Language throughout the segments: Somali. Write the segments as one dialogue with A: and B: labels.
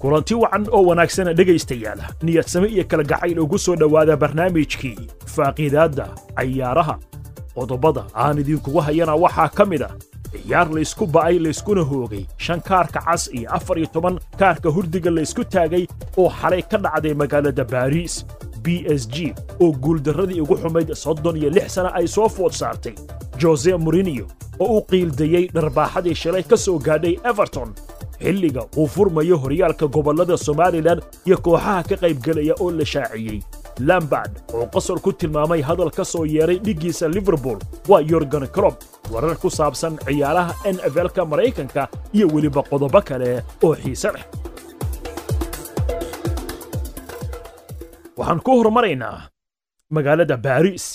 A: kulanti wacan oo wanaagsana dhegaystayaal. Niyadsame iyo kala gacayl ugu soo dhowaada barnaamijkii. Faaqiidaadda cayaaraha qodobada aan idinkugu hayana waxaa ka mid a ciyaar laysku ba'ay layskuna hoogay. Shan kaarka cas iyo afar iyo toban kaarka hurdiga laysku taagay oo xalay ka dhacday magaalada baariis b s g oo guuldarradii ugu xumayd soddon iyo lix sana ay soo food saartay. Jose morinio oo u qiildayey dharbaaxadii shalay ka soo gaadhay everton xilliga uu furmayo horyaalka gobollada somalilan iyo kooxaha ka qaybgelaya oo la shaaciyey. Lambard oo qosol ku tilmaamay hadal ka soo yeeray dhiggiisa liverpool waa yorgan crob warar ku saabsan ciyaaraha n f l-ka maraykanka iyo weliba qodobo kale oo xiise leh. Waxaan ku hormaraynaa magaalada baariis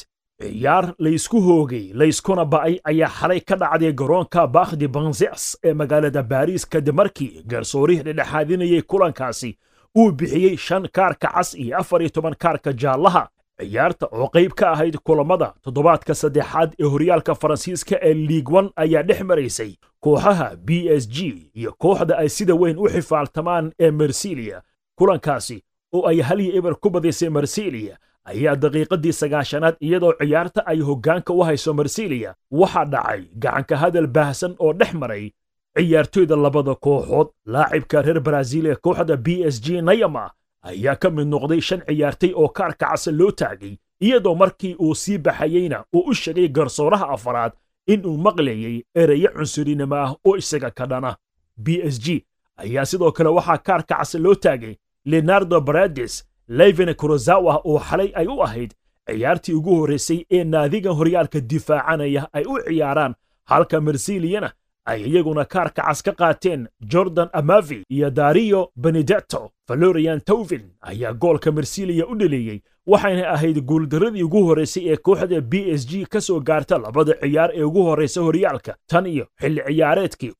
A: ciyaar laysku hoogay layskuna ba'ay ayaa xalay ka dhacday garoonka bakhdi banzes ee magaalada baariis kadib markii garsoorihii dhedhexaadinayay kulankaasi. Uu bixiyey shan kaarka cas iyo afar iyo toban kaarka jaallaha. Ciyaarta oo qayb ka ahayd kulammada toddobaadka saddexaad ee horyaalka faransiiska ee liig wan ayaa dhex maraysay kooxaha b s g iyo kooxda ay sida weyn u xifaaltamaan ee marsilia. Kulankaasi oo ay hal iyo eber ku badisay marsilia ayaa daqiiqaddii sagaashanaad iyadoo ciyaarta ay hoggaanka u hayso marsilia waxaa dhacay gacanka hadal baahsan oo dhex maray ciyaartoyda labada kooxood. Laacibka reer baraaziil ee kooxda b s g nayama ayaa ka mid noqday shan ciyaartay oo kaarka casa loo taagay iyadoo markii uu sii baxayeyna uu u sheegay garsooraha afaraad in uu maqlayey ereyo cunsurinimo ah oo isaga ka dhana. B s g ayaa sidoo kale waxaa kaarka casa loo taagay leonardo barades leven kurozawa oo xalay ay u ahayd ciyaartii ugu horraysay ee naadigan horyaalka difaacanaya ay u ciyaaraan. Halka marsiliyana ay iyaguna kaarka cas ka qaateen jordan amavi iyo dario benedetto. Valorian towvin ayaa goolka marsiliya u dheleeyey waxayna ahayd guuldarradii ugu horraysay ee kooxda b s g ka soo gaarta labada ciyaar ee ugu horraysa horyaalka. Tan iyo xilli ciyaareedkii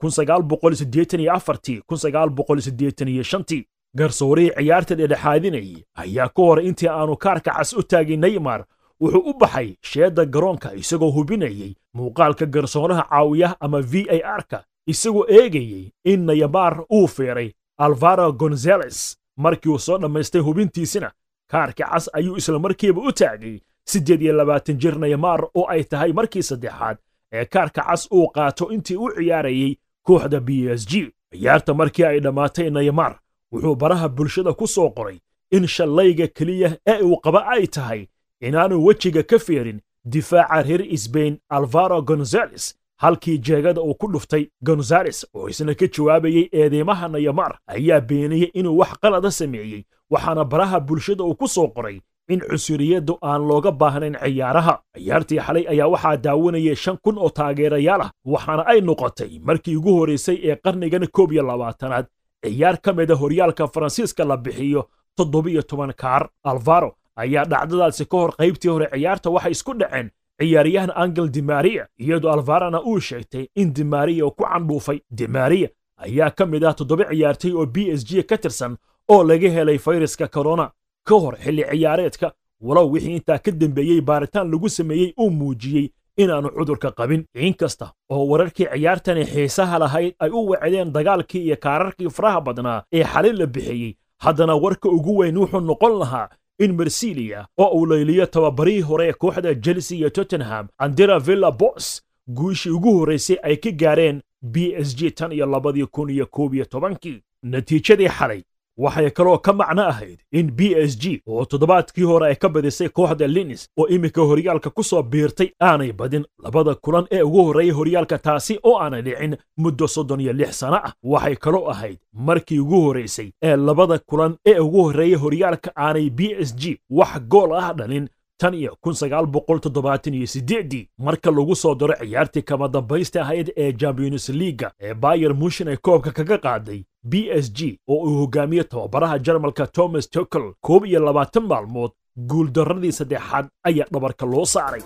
A: garsoorihii ciyaarta dhedhexaadinayay ayaa ka hor intii aanu kaarka cas u taagin neymar wuxuu u baxay sheedda garoonka isagoo hubinayey muuqaalka garsooraha caawiyaha ama v a r-ka isagoo eegayey in neymar uu feeray alvaro gonzales markii uu soo dhammaystay hubintiisina kaarka cas ayuu islamarkiiba u taagay siddeed iyo labaatan jir neymar oo ay tahay markii saddexaad ee kaarka cas uu qaato intii u ciyaarayey kooxda b s g. Ciyaarta markii ay dhammaatay neymar wuxuu baraha bulshada ku soo qoray in shallayga keliya ee uu qaba ay tahay inaanu wejiga ka feerin difaaca reer sbain alvaro gonzales halkii jeegada uu ku dhuftay gonzales oo isna ka jawaabayey eedeymaha nayamar ayaa beeniyey inuu wax qalada sameeyey waxaana baraha bulshada uu ku soo qoray in cusuriyaddu aan looga baahnayn ciyaaraha. Ciyaartii xalay ayaa waxaa daawanayay shan kun oo taageerayaal ah waxaana ay noqotay markii ugu horraysay ee qarnigan koob iyo labaatanaad ciyaar ka mida horyaalka faransiiska la bixiyo toddobiyo toban kaar. Alvaro ayaa dhacdadaasi ka hor qaybtii hore ciyaarta waxay isku dhaceen ciyaaryahan angel dimaria iyadoo alvarana uu sheegtay in dimaria uu ku candhuufay. Dimaria ayaa ka mid ah toddoba ciyaartay oo b s g ka tirsan oo laga helay fayraska korona ka hor xilli ciyaareedka walow wixii intaa ka dembeeyey baaritaan lagu sameeyey uu muujiyey inaannu cudurka qabin. Inkasta oo wararkii ciyaartani xiisaha lahayd ay u wacdeen dagaalkii iyo kaararkii faraha badnaa ee xalin la bixiyey haddana warka ugu weyn wuxuu noqon lahaa in marsilia oo uu layliyo tababarihii hore ee kooxda chelsea iyo tottenham andera villa bos guushii ugu horraysay ay ka gaareen b s g tan iyo labadii kun iyo koob iyo tobankii. Natiijadii xalay waxay kaloo ka macno ahayd in b s g oo toddobaadkii hore ay ka badisay kooxda linis oo iminka horyaalka ku soo biirtay aanay badin labada kulan ee ugu horreeyay horyaalka taasi oo aanay dhicin muddo soddon iyo lix sano ah. Waxay kaloo ahayd markii ugu horraysay ee labada kulan ee ugu horreeyay horyaalka aanay b s g wax gool ah dhalin tan iyo kun sagaal boqol toddobaatan iyo siddeeddii marka lagu soo daro ciyaartii kama dambaysta ahayd ee champions leaga ee bayer mushin ay koobka kaga qaaday b s g oo uu hogaamiye tababaraha jarmalka thomas tukel koob iyo labaatan maalmood guuldarradii saddexaad ayaa dhabarka loo saaray.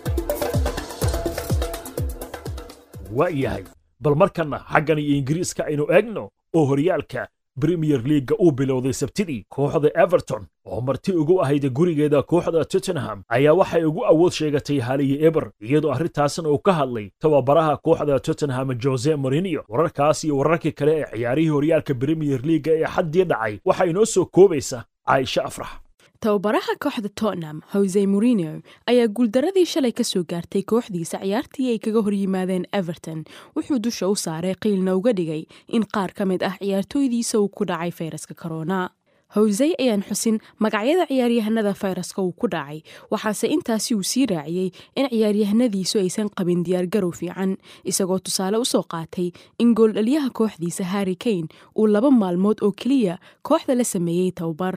A: Waa yahay bal markanna xaggan iyo ingiriiska aynu eegno oo horyaalka premier leaga uu bilowday sabtidii kooxda everton oo marti ugu ahayd gurigeeda kooxda tottenham ayaa waxay ugu awood sheegatay haliyi eber iyadoo arrintaasna uu ka hadlay tababaraha kooxda tottenham jose morinio wararkaas iyo wararkii kale ee ciyaarihii horyaalka premier leaga ee xaddii dhacay waxaa inoo soo koobaysa caaisha afrax
B: tababaraha kooxda tottenham hose morino ayaa guuldaradii shalay ka soo gaartay kooxdiisa ciyaartii ay kaga horyimaadeen everton. Wuxuu dusha u saaray qiilna uga dhigay in qaar ka mid ah ciyaartooydiisa uu ku dhacay fayraska korona hosey ayaan xusin magacyada ciyaaryahanada fayraska uu ku dhacay waxaase intaasi uu sii raaciyey in ciyaaryahanadiisu aysan qabin diyaargarow fiican isagoo tusaale u soo qaatay in gooldhaliyaha kooxdiisa harri kane uu laba maalmood oo keliya kooxda la sameeyey tababar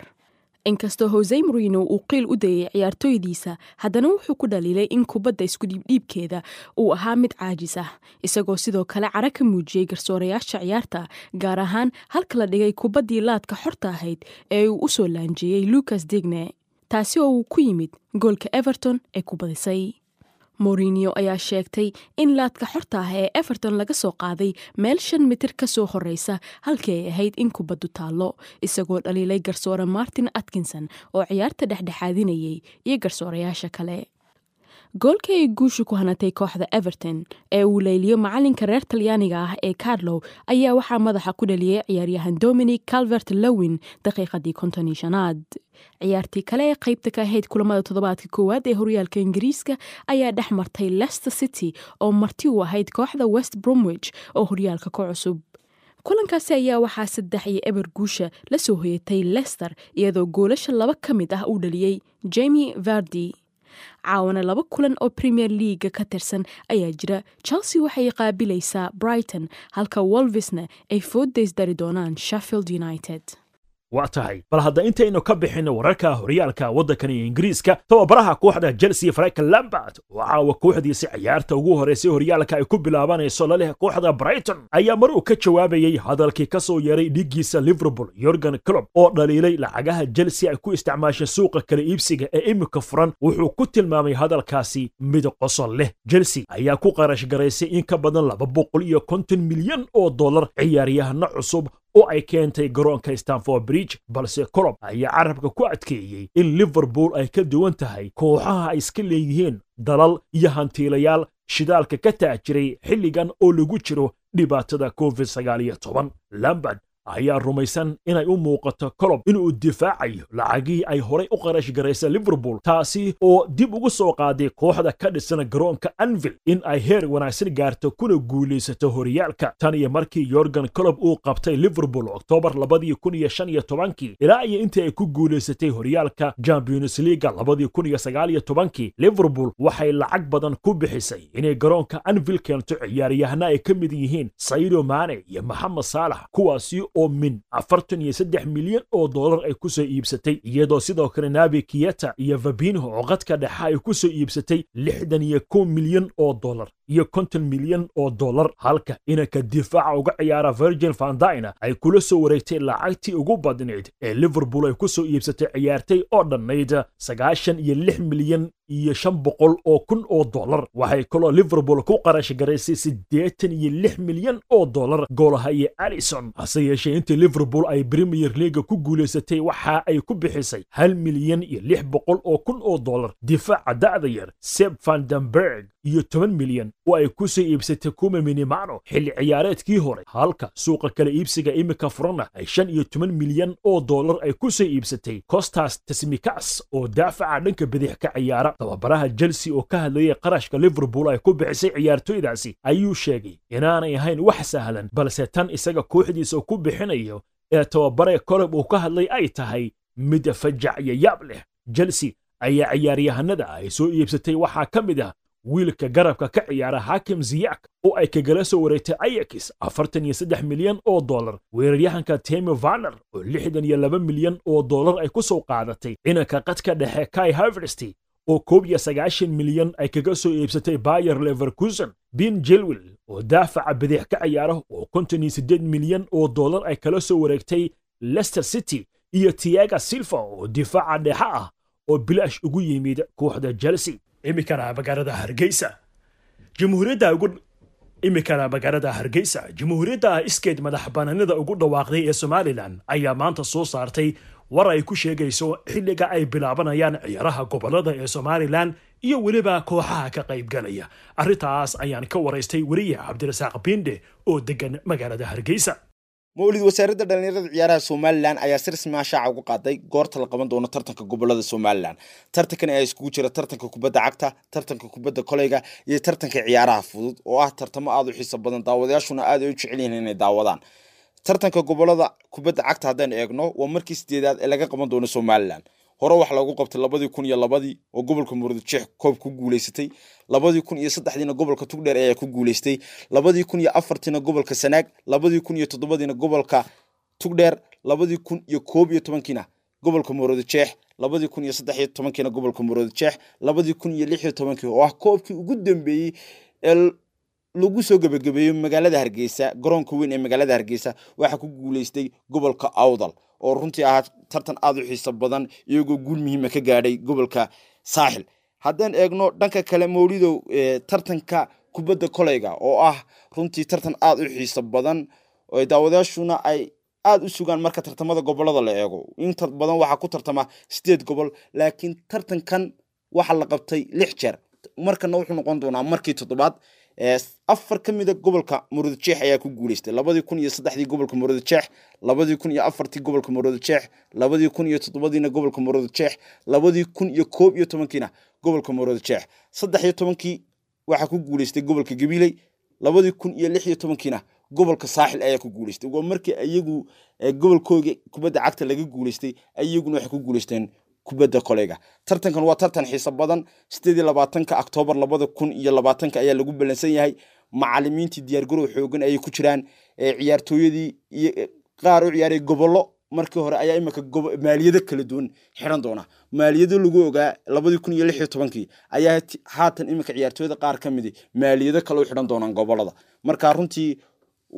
B: inkastoo hose morino uu qiil u dayay ciyaartooydiisa haddana wuxuu ku dhaliilay in kubadda iskudhiibdhiibkeeda uu ahaa mid caajis ah. Isagoo sidoo kale cara ka muujiyey garsoorayaasha ciyaarta gaar ahaan halka la dhigay kubaddii laadka xorta ahayd ee uu u soo laanjeeyey lucas digne taasi oo uu ku yimid goolka everton ee ku badisay morinio ayaa sheegtay in laadka xorta ah ee everton laga soo qaaday meel shan mitir ka soo horeysa halkii ay ahayd in kubaddu taallo. Isagoo dhaliilay garsoore martin atkinson oo ciyaarta dhexdhexaadinayay iyo garsoorayaasha kale goolka ay guusha ku hanatay kooxda everton ee uu leyliyo macalinka reer talyaaniga ah ee carlow ayaa waxaa madaxa ku dhaliyay ciyaaryahan dominic calvert lowin daqiiqadii konton iyo shanaad. Ciyaartii kale ee qaybta ka ahayd kulamada toddobaadka koowaad ee horyaalka ingiriiska ayaa dhex martay leicester city oo marti u ahayd kooxda west bromwich oo horyaalka ka cusub. Kulankaasi ayaa waxaa saddex iyo eber guusha la soo hoyatay leicester iyadoo goolasha laba ka mid ah uu dhaliyey jamie vardi caawana laba kulan oo premier leaga ka tirsan ayaa jira. Chelsea waxay qaabilaysaa brighton halka wolvisna ay fooddays dari doonaan sheffield united
A: waa tahay. Bal hadda intaynu ka bixinno wararka horyaalka waddankani ingiriiska tababaraha kooxda chelsea frank lambard oo caawa kooxdiisi ciyaarta ugu horeysay horyaalka ay ku bilaabanayso laleh kooxda brighton ayaa mar uu ka jawaabayey hadalkii ka soo yeeray dhiiggiisa liverpool yorgan clob oo dhaliilay lacagaha chelsea ay ku isticmaashay suuqa kala iibsiga ee imika furan wuxuu ku tilmaamay hadalkaasi mid qosol leh. Chelsea ayaa ku qarash garaysay in ka badan laba boqol iyo konton milyan oo dollar ciyaaryahano cusub oo ay keentay garoonka stanford bridge balse colob ayaa carabka ku adkeeyey in liverpool ay ka duwan tahay kooxaha ay iska leeyihiin dalal iyo hantiilayaal shidaalka ka taajiray xilligan oo lagu jiro dhibaatada covid sagaal toban. Lambard ayaa rumaysan inay u muuqato colob inuu difaacayo lacagihii ay horay u qarash garaysa liverpool taasi oo dib ugu soo qaaday kooxda ka dhisan garoonka anvil in ay heer wanaagsan gaarto kuna guulaysato horyaalka. Tan iyo markii yorgan colob uu qabtay liverpool oktoobar labadii kun iyo shan iyo tobankii ilaa iyo intii ay ku guulaysatay horyaalka champions leaga labadii kun iyo sagaal iyo tobankii liverpool waxay lacag badan ku bixisay inay garoonka anvil keento ciyaaryahana ay ka mid yihiin saydo maane iyo maxamed saalax kuwaasi oo min afartan iyo saddex milyan oo dollar ay ku soo iibsatay iyadoo sidoo kale nabi kiyeta iyo fabinho oo qadka dhexa ay ku soo iibsatay lixdan iyo kow milyan oo dollar iyo konton milyan oo dollar halka inanka difaaca uga ciyaara virgin vandina ay kula soo wareegtay lacagtii ugu badnayd ee liverpool ay ku soo iibsatay ciyaartay oo dhannayd sagaashan iyo lix milyan iyo shan boqol oo kun oo dollar. Waxay kaloo liverpool ku qarash garaysay siddeetan iyo lix milyan oo dollar goolahaye alison hase yeeshee intii liverpool ay premier leaga ku guulaysatay waxa ay ku bixisay hal milyan iyo lix boqol oo kun oo dollar. Difaaca da'da yar seb vandenberg iyo toban milyan oo ay ku soo iibsatay kuma minimano xilli ciyaareedkii hore. Halka suuqa kala iibsiga imika furana ay shan iyo toban milyan oo dollar ay ku soo iibsatay costas tasmikas oo daafaca dhanka bidix ka ciyaara tababaraha chelsea oo ka hadlayay qarashka liverpool ay ku bixisay ciyaartoydaasi ayuu sheegay inaanay ahayn wax sahlan balse tan isaga kooxdiisa ku bixinayo ee tababare kolob uu ka hadlay ay tahay mid fajac iyo yaab leh. Chelsea ayaa ciyaaryahanada ay soo iibsatay waxaa ka mid ah wiilka garabka ka ciyaara hakim ziyak oo ay kagala soo wareegtay ayakis afartan iyo saddex milyan oo dollar weeraryahanka temi vaner oo lixdan iyo laba milyan oo dollar ay ku soo qaadatay inanka qadka dhexe kai haversty oo koob iyo sagaashan milyan ay kaga soo iibsatay bayer leverkusen bin jilwil oo daafaca bidix ka ciyaara oo konton iyo siddeed milyan oo dollar ay kala soo wareegtay leicester city iyo tiaga silva oo difaaca dhexe ah oo bilaash ugu yimid kooxda chelsea. Iminkana magaalada hargeysa. Jamhuuriyadda ugu iminkana magaalada hargeysa. Jamhuuriyadda iskeed madax banaanida ugu dhawaaqday ee somalilan ayaa maanta soo saartay war ay ku sheegayso xilliga ay bilaabanayaan ciyaaraha gobollada ee somalilan iyo weliba kooxaha ka qaybgalaya. Arrintaas ayaan ka waraystay weriye cabdirasaaq biinde oo degan magaalada hargeysa.
C: Mawlid wasaaradda dhallinyarada ciyaaraha somalilan ayaa si rasmi ah shaaca uga qaaday goorta la qaban doono tartanka gobollada somalilan tartankan ayaa iskugu jira tartanka kubadda cagta tartanka kubadda koleyga iyo tartanka ciyaaraha fudud oo ah tartamo aada u xiiso badan. Daawadayaashuna aad ay u jecel yihiin inay daawadaan tartanka gobollada kubadda cagta haddaan eegno waa markii sideedaad ee laga qaban doono somalilan hore wax lagu qabtay labadii kun iyo labadii oo gobolka murudujeex koob ku guuleysatay labadii kun iyo saddexdiina gobolka tugdheer ayaa ku guuleystay labadii kun iyo afartiina gobolka sanaag labadii kun iyo toddobadiina gobolka tugdheer labadii kun iyo koob iyo tobankiina gobolka murudujeex labadii kun iyo saddex iyo tobankiina gobolka murudujeex labadii kun iyo lix iyo tobankii oo ah koobkii ugu dambeeyey ee lagu soo gebagabeeyo magaalada hargeysa garoonka weyn ee magaalada hargeysa waxaa ku guuleystay gobolka awdal oo runtii ahaa tartan aada u xiiso badan iyagoo guul muhiima ka gaadhay gobolka saaxil. Haddaan eegno dhanka kale mawlidow tartanka kubadda koleyga oo ah runtii tartan aada u xiiso badan daawadayaashuna ay aada u sugaan marka tartamada gobollada la eego. Inta badan waxaa ku tartama sideed gobol laakiin tartankan waxaa la qabtay lix jeer. Markana wuxuu noqon doonaa markii toddobaad afar ka mida gobolka murudujeex ayaa ku guuleystay. Labadii kun iyo saddexdii gobolka murudujeex labadii kun iyo afartii gobolka murudujeex labadii kun iyo toddobadiina gobolka murudujeex labadii kun iyo koob iyo tobankiina gobolka murudujeex saddex iyo tobankii waxaa ku guuleystay gobolka gabiley labadii kun iyo lix iyo tobankiina gobolka saaxil ayaa ku guuleystay. Waa markii iyagu gobolkooga kubadda cagta laga guuleystay iyaguna waxay ku guuleysteen kubadda koleyga. Tartankan waa tartan xiiso badan. Sideed iyo labaatanka oktoobar labada kun iyo labaatanka ayaa lagu ballansan yahay. Macalimiintii diyaargarow xoogan ayay ku jiraan. Ciyaartooyadii iyo qaar u ciyaaray gobollo. Markii hore ayaa iminka maaliyado kala duwan xiran doona maaliyado lagu ogaa labadii kun iyo lix iyo tobankii ayaa haatan iminka ciyaartooyada qaar ka midi maaliyado kale u xidhan doonaan gobollada marka runtii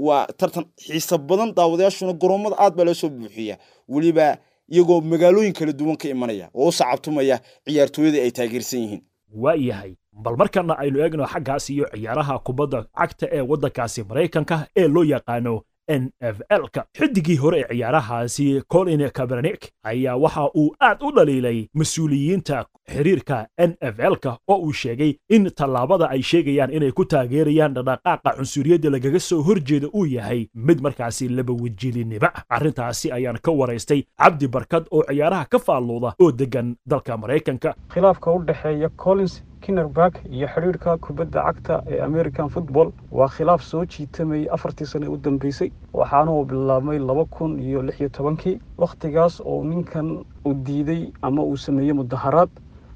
C: waa tartan xiiso badan. Daawadayaashuna garoomada aad baa loo soo buuxiya weliba iyagoo magaalooyin kala duwan ka imanaya oo u sacabtumaya ciyaartooyada ay taageersan yihiin.
A: Waa yahay bal markana aynu eegno xaggaas iyo ciyaaraha kubadda cagta ee waddankaasi maraykanka ee loo yaqaano n f l-ka. Xidigii hore ee ciyaarahaasi colin kabernik ayaa waxa uu aad u dhaliilay mas'uuliyiinta xiriirka n f l-ka oo uu sheegay in tallaabada ay sheegayaan inay ku taageerayaan dhaqdhaqaaqa cunsuriyadda lagaga soo horjeeda uu yahay mid markaasi labawejilinima arrintaasi ayaan ka waraystay cabdi barkad oo ciyaaraha ka faalluuda oo degan dalka maraykanka
D: khilaafka u dhexeeya collins kinnerberg iyo xidhiirhka kubadda cagta ee american football waa khilaaf soo jiitamayay afartii sane u dambeysay waxaana uu bilaabmay laba kun iyo lix iyo tobankii. Wakhtigaas oo ninkan uu diiday ama uu sameeyey mudaharaad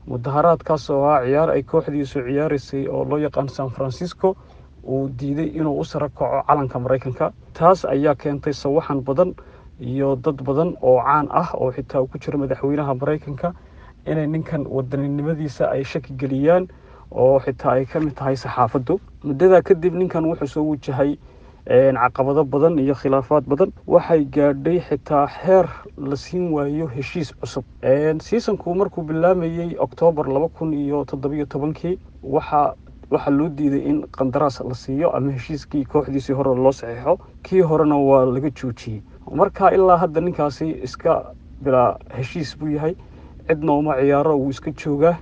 D: mudaharaadkaas oo ah ciyaar ay kooxdiisu ciyaaraysay oo loo yaqaan san francisco uu diiday inuu u sara kaco calanka maraykanka. Taas ayaa keentay sawaxan badan iyo dad badan oo caan ah oo xitaa ku jiro madaxweynaha maraykanka inay ninkan wadaninimadiisa ay shaki geliyaan oo xitaa ay ka mid tahay saxaafaddu. Muddadaa kadib ninkan wuxuu soo wajahay caqabado badan iyo khilaafaad badan. Waxay gaadhay xitaa xeer la siin waayo heshiis cusub. Seasonku markuu bilaamayey oktoobar laba kun iyo toddobiyo tobankii waxa waxaa loo diiday in qandaraas la siiyo ama heshiiskii kooxdiisii hore loo saxiixo. Kii horena waa laga joojiyey. Marka ilaa hadda ninkaasi iska bilaa heshiis buu yahay cidna uma ciyaaro wuu iska joogaa.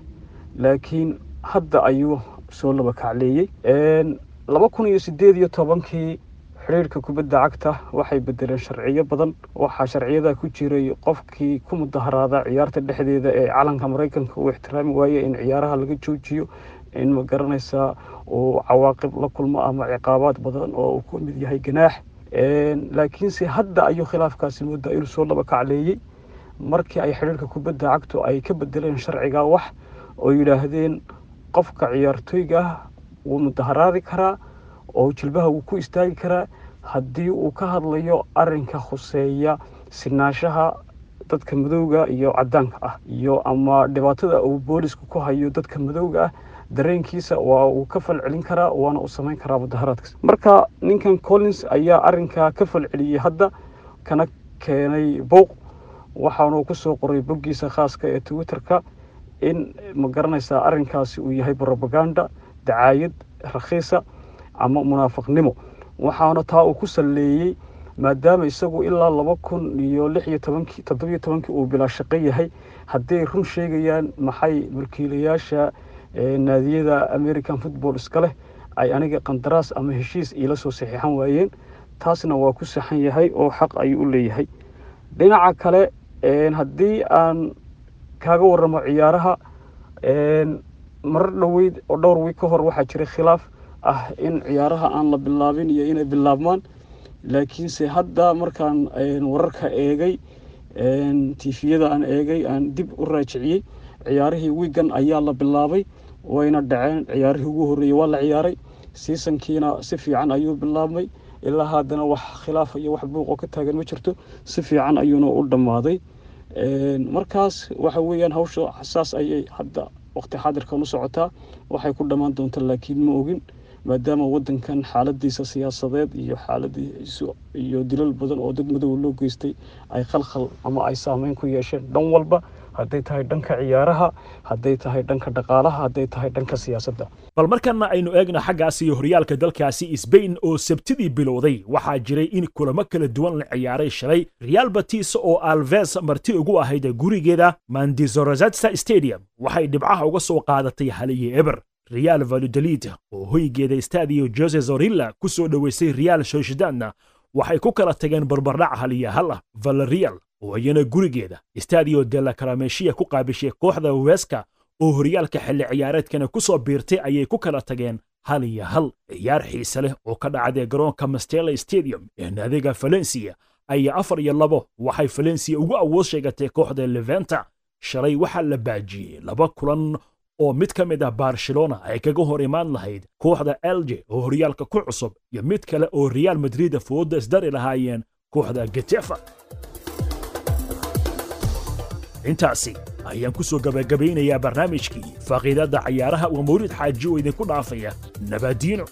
D: Laakiin hadda ayuu soo laba kacleeyey. Laba kun iyo sideed iyo tobankii xidhiirhka kubadda cagta waxay bedeleen sharciyo badan. Waxaa sharciyada ku jiray qofkii ku mudaharaada ciyaarta dhexdeeda ee calanka maraykanka uu ixtiraami waaye in ciyaaraha laga joojiyo in ma garanaysaa uu cawaaqib la kulmo ama ciqaabaad badan oo uu ku mid yahay ganaax. Laakiinse hadda ayuu khilaafkaasi moodaa inuu soo laba kacleeyey. Markii ay xidhiirka kubadda cagtu ay ka bedeleen sharciga wax oo yidhaahdeen qofka ciyaartooyga ah wuu mudaharaadi karaa oo jilbaha wuu ku istaagi karaa haddii uu ka hadlayo arinka khuseeya sinaanshaha dadka madowga iyo cadaanka ah iyo ama dhibaatada uu boolisku ku hayo dadka madowga ah dareenkiisa waa uu ka falcelin karaa waana uu samayn karaa mudaharaadkaas. Marka ninkan collins ayaa arinkaa ka falceliyey hadda kana keenay bouq waxaanuu ku soo qoray boggiisa khaaska ee twitterka in ma garanaysaa arrinkaasi uu yahay brobaganda dacaayad rakhiisa ama munaafiqnimo. Waxaana taa uu ku salleeyey maadaama isagu ilaa laba kun iyo lix iyo tobankii toddobiyo tobankii uu bilaa shaqo yahay hadday run sheegayaan maxay mulkiilayaasha naadiyada american football iska leh ay aniga qandaraas ama heshiis iila soo saxiixan waayeen. Taasna waa ku saxan yahay oo xaq ayuu u leeyahay. Dhinaca kale haddii aan kaaga waramo ciyaaraha marar dhoweyd oo dhowr wiig ka hor waxaa jiray khilaaf ah in ciyaaraha aan la bilaabin iyo inay bilaabmaan. Laakiinse hadda markaan wararka eegay tifiyada aan eegay aan dib u raajiciyey ciyaarihii wiigan ayaa la bilaabay wayna dhaceen ciyaarihii ugu horreeyey waa la ciyaaray. Siisankiina si fiican ayuu bilaabmay ilaa haddana wax khilaaf iyo wax buuqoo ka taagan ma jirto si fiican ayuuna u dhammaaday. Markaas waxa weeyaan hawsha saas ayay hadda waqti xaadirkan u socotaa waxay ku dhammaan doonta laakiin ma ogin maadaama wadankan xaaladiisa siyaasadeed iyo xaaladiisu iyo dilal badan oo dad madow loo geystay ay khalkhal ama ay saameyn ku yeesheen dhan walba hadday tahay dhanka ciyaaraha hadday tahay dhanka dhaqaalaha hadday tahay dhanka siyaasadda.
A: Bal markana aynu eegno xaggaas iyo horyaalka dalkaasi sbain oo sabtidii bilowday waxaa jiray in kulamo kala duwan la ciyaaray shalay real batis oo alves marti ugu ahayd gurigeeda mandizorozatsa stadium. Waxay dhibcaha uga soo qaadatay haliye eber real valladolid oo hoygeeda stadio jose zorilla ku soo dhoweysay real sociedadna waxay ku kala tageen barbardhac haliye hal ah. Valerial oo iyana gurigeeda stadio de la karameshiya ku qaabishay kooxda weska oo horyaalka xilli ciyaareedkana ku soo biirtay ayay ku kala tageen hal iyo hal. Ciyaar xiise leh oo ka dhacday garoonka mastela stadium ee naadiga valencia ayaa afar iyo labo waxay valencia ugu awood sheegatay kooxda leventa shalay waxaa la baajiyey laba kulan oo mid ka mid ah barcelona ay kaga hor imaan lahayd kooxda elje oo horyaalka ku cusub iyo mid kale oo real madrid fooda isdari lahaayeen kooxda getefa intaasi ayaan ku soo gabagabaynayaa barnaamijkii faaqiidadda cayaaraha waa mawlid xaaji oo idinku dhaafaya nabaadiino